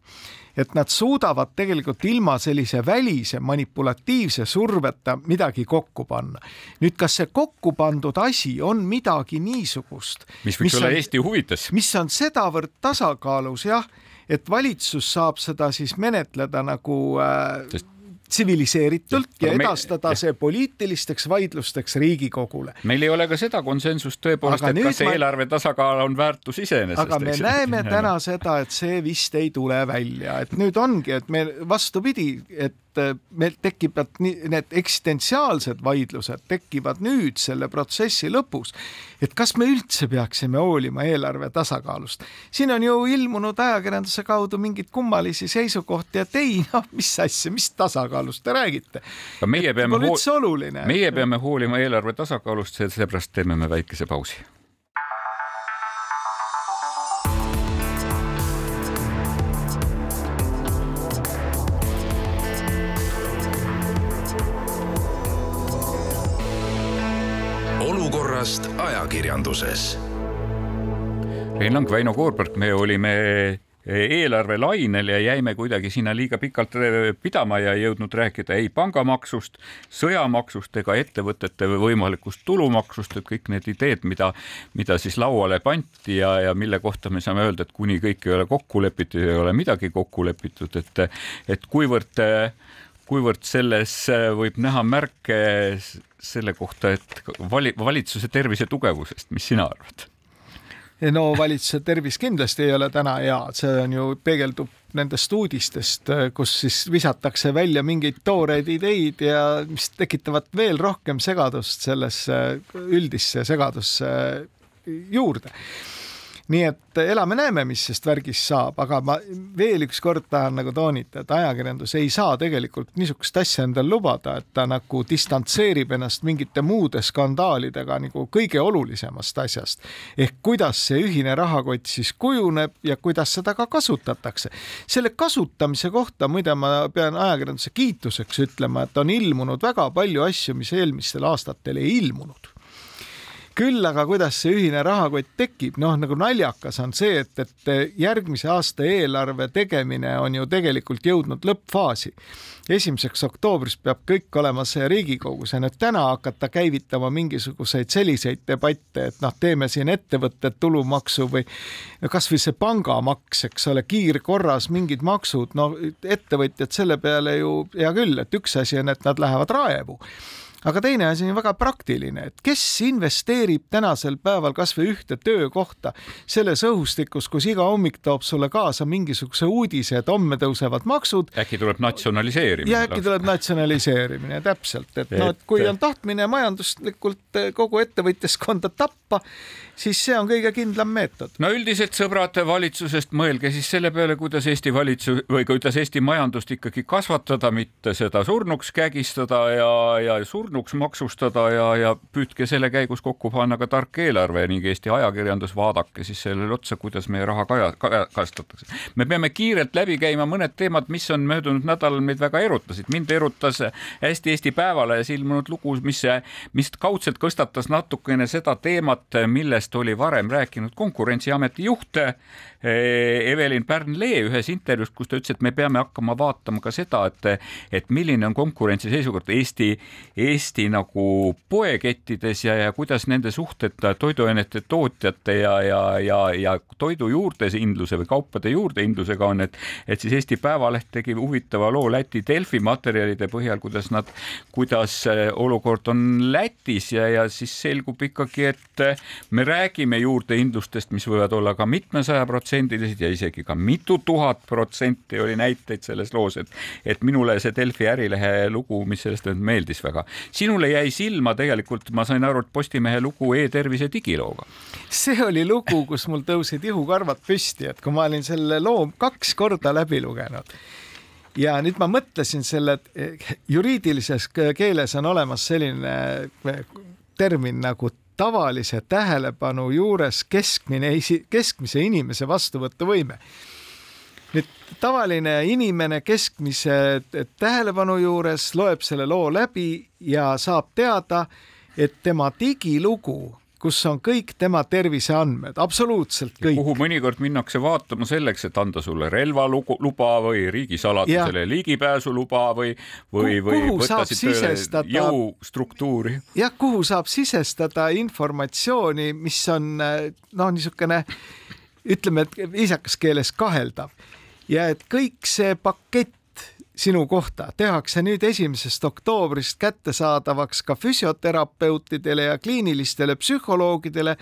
et nad suudavad tegelikult ilma sellise välise manipulatiivse surveta midagi kokku panna. nüüd, kas see kokku pandud asi on midagi niisugust, mis võiks mis olla on, Eesti huvides, mis on sedavõrd tasakaalus jah, et valitsus saab seda siis menetleda nagu äh, Sest tsiviliseeritult ja, ja edastada me, see poliitilisteks vaidlusteks Riigikogule. meil ei ole ka seda konsensust tõepoolest, et kas ma... eelarve tasakaal on väärtus iseenesest. aga me näeme [LAUGHS] täna seda, et see vist ei tule välja, et nüüd ongi, et me vastupidi, et äh, meil tekivad need eksistentsiaalsed vaidlused tekivad nüüd selle protsessi lõpus. Et kas me üldse peaksime hoolima eelarve tasakaalust? siin on ju ilmunud ajakirjanduse kaudu mingeid kummalisi seisukohti, et ei noh, mis asja, mis tasakaalust te räägite? meie peame, hool... meie peame hoolima eelarve tasakaalust, sellepärast teeme me väikese pausi ajakirjanduses. Rein Lang, Väino Koorberg, me olime eelarvelainel ja jäime kuidagi sinna liiga pikalt pidama ja ei jõudnud rääkida ei pangamaksust, sõjamaksust ega ettevõtete võimalikust tulumaksust, et kõik need ideed, mida, mida siis lauale pandi ja, ja mille kohta me saame öelda, et kuni kõik ei ole kokku lepitud, ei ole midagi kokku lepitud, et, et kuivõrd kuivõrd selles võib näha märke selle kohta, et vali, valitsuse tervise tugevusest, mis sina arvad? no valitsuse tervis kindlasti ei ole täna hea, see on ju, peegeldub nendest uudistest, kus siis visatakse välja mingeid tooreid ideid ja mis tekitavad veel rohkem segadust sellesse üldisse segadusse juurde nii et elame-näeme, mis sellest värgist saab, aga ma veel ükskord tahan nagu toonitada, et ajakirjandus ei saa tegelikult niisugust asja endale lubada, et ta nagu distantseerib ennast mingite muude skandaalidega nagu kõige olulisemast asjast. ehk kuidas see ühine rahakott siis kujuneb ja kuidas seda ka kasutatakse. selle kasutamise kohta muide ma pean ajakirjanduse kiituseks ütlema, et on ilmunud väga palju asju, mis eelmistel aastatel ei ilmunud küll aga kuidas see ühine rahakott tekib, noh nagu naljakas on see, et, et järgmise aasta eelarve tegemine on ju tegelikult jõudnud lõppfaasi. esimeseks oktoobriks peab kõik olema see Riigikogus ja nüüd täna hakata käivitama mingisuguseid selliseid debatte, et noh, teeme siin ettevõtted tulumaksu või kasvõi see pangamaks, eks ole, kiirkorras mingid maksud, no ettevõtjad selle peale ju hea küll, et üks asi on, et nad lähevad raevu aga teine asi on väga praktiline, et kes investeerib tänasel päeval kasvõi ühte töökohta selles õhustikus, kus iga hommik toob sulle kaasa mingisuguse uudise, et homme tõusevad maksud. äkki tuleb natsionaliseerimine. ja äkki tuleb natsionaliseerimine, täpselt, et [LAUGHS] noh, et kui on tahtmine majanduslikult kogu ettevõtjaskonda tappa, siis see on kõige kindlam meetod. no üldiselt sõbrad valitsusest, mõelge siis selle peale, kuidas Eesti valitsus või kuidas Eesti majandust ikkagi kasvatada, mitte seda surnuks kägistada ja, ja surnuks surnuks maksustada ja, ja püüdke selle käigus kokku panna ka tark eelarve ning Eesti ajakirjandus, vaadake siis sellele otsa, kuidas meie raha kaja, kajastatakse. me peame kiirelt läbi käima mõned teemad, mis on möödunud nädalal meid väga erutasid. mind erutas hästi Eesti Päevalehes ilmunud lugu, mis, mis kaudselt tõstatas natukene seda teemat, millest oli varem rääkinud Konkurentsiameti juht Eh, Evelin Pärn-Lee ühes intervjuus, kus ta ütles, et me peame hakkama vaatama ka seda, et, et milline on konkurentsi seisukord Eesti, Eesti nagu poekettides ja, ja kuidas nende suhted toiduainete tootjate ja, ja, ja, ja toidu juurdehindluse või kaupade juurdehindlusega on, et, et siis Eesti Päevaleht tegi huvitava loo Läti Delfi materjalide põhjal, kuidas nad, kuidas olukord on Lätis ja, ja siis selgub ikkagi, et me räägime juurdehindlustest, mis võivad olla ka mitmesaja protsendi protsendilised ja isegi ka mitu tuhat protsenti oli näiteid selles loos, et, et minule see Delfi Ärilehe lugu, mis sellest nüüd meeldis väga. Sinule jäi silma tegelikult, ma sain aru, et Postimehe lugu e-tervise digilooga. see oli lugu, kus mul tõusid ihukarvad püsti, et kui ma olin selle loo kaks korda läbi lugenud ja nüüd ma mõtlesin selle, juriidilises keeles on olemas selline termin nagu tavalise tähelepanu juures keskmine, keskmise inimese vastuvõtuvõime. Tavaline inimene keskmise tähelepanu juures loeb selle loo läbi ja saab teada, et tema digilugu kus on kõik tema terviseandmed, absoluutselt kõik. kuhu mõnikord minnakse vaatama selleks, et anda sulle relvaluba või riigisaladusele ligipääsuluba või, või, või võtta siit jõustruktuuri. jah, kuhu saab sisestada informatsiooni, mis on noh, niisugune ütleme, et viisakas keeles kaheldav ja et kõik see pakett sinu kohta tehakse nüüd esimesest oktoobrist kättesaadavaks ka füsioterapeutidele ja kliinilistele psühholoogidele,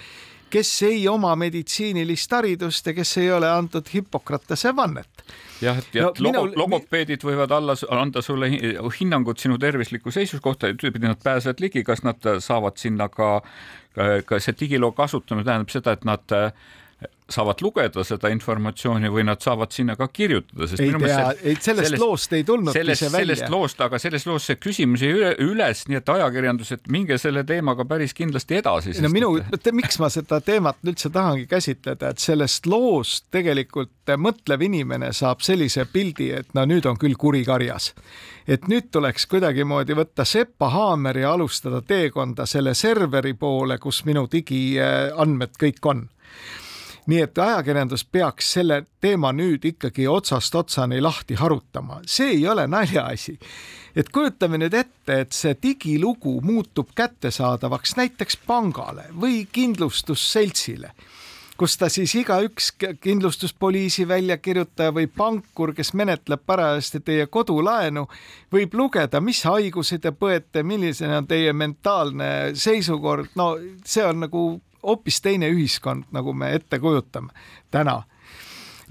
kes ei oma meditsiinilist haridust ja kes ei ole antud Hippokratese vannet. jah, et, et no, logo, minul... logopeedid võivad alla, anda sulle hinnangut sinu tervisliku seisu kohta, ühtepidi nad pääsevad ligi, kas nad saavad sinna ka, ka see digiloo kasutamine tähendab seda, et nad saavad lugeda seda informatsiooni või nad saavad sinna ka kirjutada, sest ei tea, ei sellest, sellest loost ei tulnudki sellest, see välja. sellest loost, aga selles loos see küsimus jäi üle, üles, nii et ajakirjandus, et minge selle teemaga päris kindlasti edasi. no minu miks ma seda teemat üldse tahangi käsitleda, et sellest loost tegelikult mõtlev inimene saab sellise pildi, et no nüüd on küll kuri karjas. et nüüd tuleks kuidagimoodi võtta sepa haamer ja alustada teekonda selle serveri poole, kus minu digiandmed kõik on nii et ajakirjandus peaks selle teema nüüd ikkagi otsast otsani lahti harutama, see ei ole naljaasi. et kujutame nüüd ette, et see digilugu muutub kättesaadavaks näiteks pangale või kindlustusseltsile kus ta siis igaüks kindlustuspoliisi väljakirjutaja või pankur, kes menetleb parajasti teie kodulaenu, võib lugeda, mis haigusi te põete, milline on teie mentaalne seisukord, no see on nagu hoopis teine ühiskond, nagu me ette kujutame täna.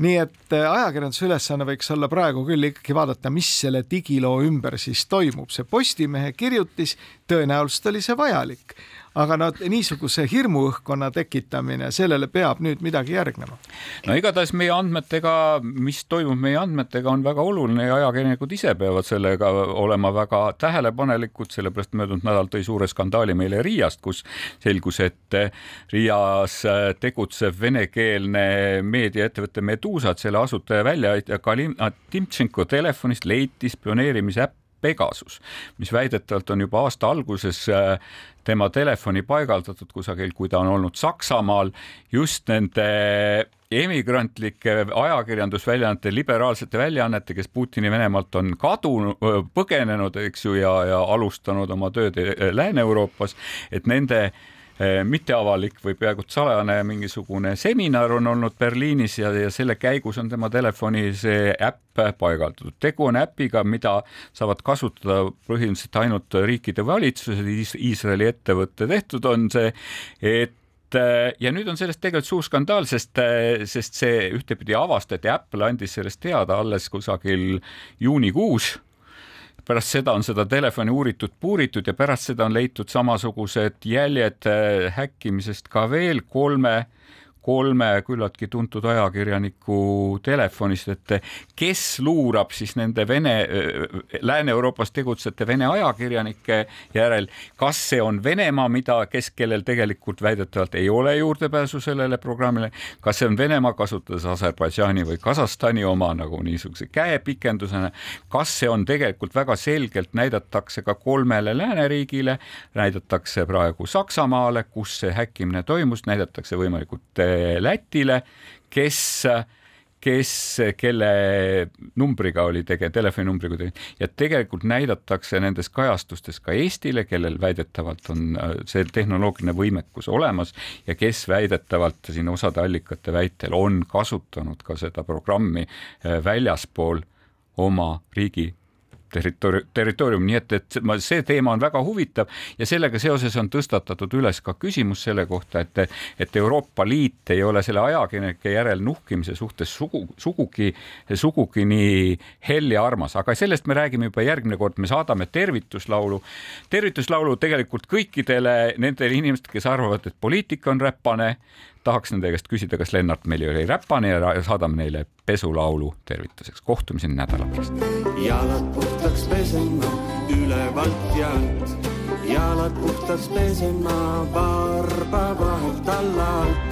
Nii et äh, ajakirjanduse ülesanne võiks olla praegu küll ikkagi vaadata, mis selle digiloo ümber siis toimub, see Postimehe kirjutis, tõenäoliselt oli see vajalik, aga no niisuguse hirmuõhkkonna tekitamine, sellele peab nüüd midagi järgnema. no igatahes meie andmetega, mis toimub meie andmetega, on väga oluline ja ajakirjanikud ise peavad sellega olema väga tähelepanelikud, sellepärast möödunud nädal tõi suure skandaali meile Riiast, kus selgus, et Riias tegutsev venekeelne meediaettevõte Medusa, et selle asutaja väljaandja Kalina Timtšenko telefonist leiti spioneerimisäpp Pegasus, mis väidetavalt on juba aasta alguses äh, tema telefoni paigaldatud kusagil, kui ta on olnud Saksamaal just nende emigrantlike ajakirjandusväljaannete, liberaalsete väljaannete, kes Putini Venemaalt on kadunud, põgenenud, eks ju, ja, ja alustanud oma tööd Lääne-Euroopas, et nende Eh, mitteavalik või peaaegu salajane mingisugune seminar on olnud Berliinis ja, ja selle käigus on tema telefoni see äpp paigaldatud. tegu on äpiga, mida saavad kasutada põhimõtteliselt ainult riikide valitsused, Iisraeli ettevõte tehtud on see, et eh, ja nüüd on sellest tegelikult suur skandaal, sest, eh, sest see ühtepidi avastati, Apple andis sellest teada alles kusagil juunikuus pärast seda on seda telefoni uuritud, puuritud ja pärast seda on leitud samasugused jäljed äh, häkkimisest ka veel kolme kolme küllaltki tuntud ajakirjaniku telefonist, et kes luurab siis nende Vene, Lääne-Euroopas tegutsevate Vene ajakirjanike järel, kas see on Venemaa, mida, kes, kellel tegelikult väidetavalt ei ole juurdepääsu sellele programmile, kas see on Venemaa, kasutades Aserbaidžaani või Kasahstani oma nagu niisuguse käepikendusena, kas see on tegelikult väga selgelt näidatakse ka kolmele lääneriigile, näidatakse praegu Saksamaale, kus see häkkimine toimus, näidatakse võimalikult Lätile, kes kes, kelle numbriga oli tege-, telefoninumbriga tege- ja tegelikult näidatakse nendes kajastustes ka Eestile, kellel väidetavalt on see tehnoloogiline võimekus olemas ja kes väidetavalt siin osade allikate väitel on kasutanud ka seda programmi äh, väljaspool oma riigi territoori-, territoorium, nii et, et ma, see teema on väga huvitav ja sellega seoses on tõstatatud üles ka küsimus selle kohta, et, et Euroopa Liit ei ole selle ajakirjanike järel nuhkimise suhtes sugu, sugugi, sugugi nii hell ja armas, aga sellest me räägime juba järgmine kord, me saadame tervituslaulu, tervituslaulu tegelikult kõikidele nendele inimestele, kes arvavad, et poliitika on räpane tahaks nende käest küsida, kas Lennart Meli oli räpane ja saadame neile pesulaulu tervituseks. kohtumiseni nädala pärast. Jalad puhtaks pesema ülevalt ja alt, jalad puhtaks pesema varba vahelt alla alt.